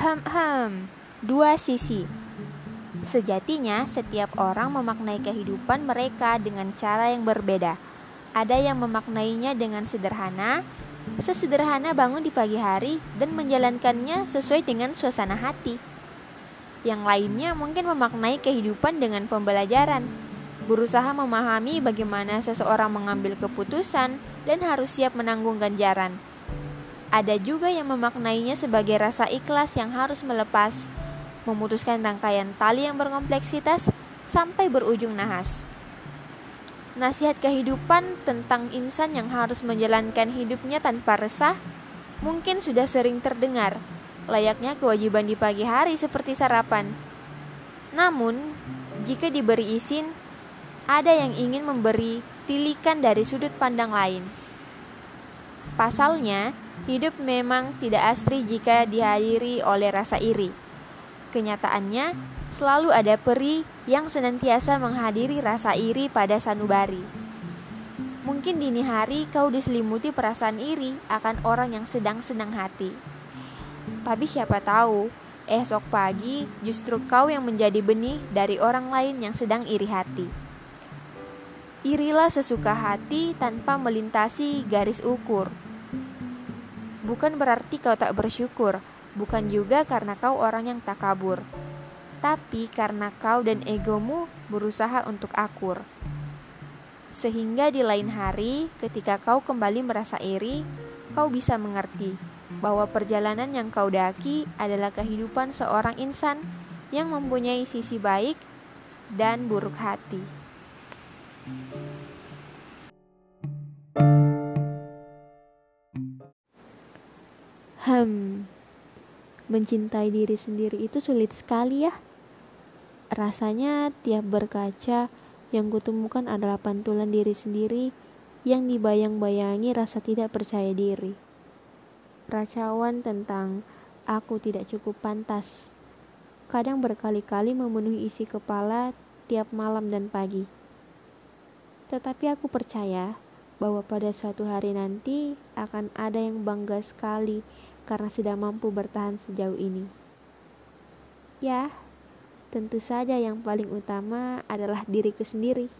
Hem hem, dua sisi. Sejatinya, setiap orang memaknai kehidupan mereka dengan cara yang berbeda. Ada yang memaknainya dengan sederhana, sesederhana bangun di pagi hari dan menjalankannya sesuai dengan suasana hati. Yang lainnya mungkin memaknai kehidupan dengan pembelajaran, berusaha memahami bagaimana seseorang mengambil keputusan dan harus siap menanggung ganjaran. Ada juga yang memaknainya sebagai rasa ikhlas yang harus melepas, memutuskan rangkaian tali yang berkompleksitas sampai berujung nahas. Nasihat kehidupan tentang insan yang harus menjalankan hidupnya tanpa resah mungkin sudah sering terdengar, layaknya kewajiban di pagi hari seperti sarapan. Namun, jika diberi izin, ada yang ingin memberi tilikan dari sudut pandang lain. Pasalnya, hidup memang tidak asri jika dihadiri oleh rasa iri. Kenyataannya, selalu ada peri yang senantiasa menghadiri rasa iri pada sanubari. Mungkin dini hari kau diselimuti perasaan iri akan orang yang sedang senang hati. Tapi siapa tahu, esok pagi justru kau yang menjadi benih dari orang lain yang sedang iri hati. Irilah sesuka hati tanpa melintasi garis ukur. Bukan berarti kau tak bersyukur, bukan juga karena kau orang yang tak kabur, tapi karena kau dan egomu berusaha untuk akur. Sehingga di lain hari, ketika kau kembali merasa iri, kau bisa mengerti bahwa perjalanan yang kau daki adalah kehidupan seorang insan yang mempunyai sisi baik dan buruk hati. Hmm, mencintai diri sendiri itu sulit sekali ya. Rasanya tiap berkaca yang kutemukan adalah pantulan diri sendiri yang dibayang-bayangi rasa tidak percaya diri. Racauan tentang aku tidak cukup pantas. Kadang berkali-kali memenuhi isi kepala tiap malam dan pagi. Tetapi aku percaya bahwa pada suatu hari nanti akan ada yang bangga sekali karena sudah mampu bertahan sejauh ini. Ya, tentu saja yang paling utama adalah diriku sendiri.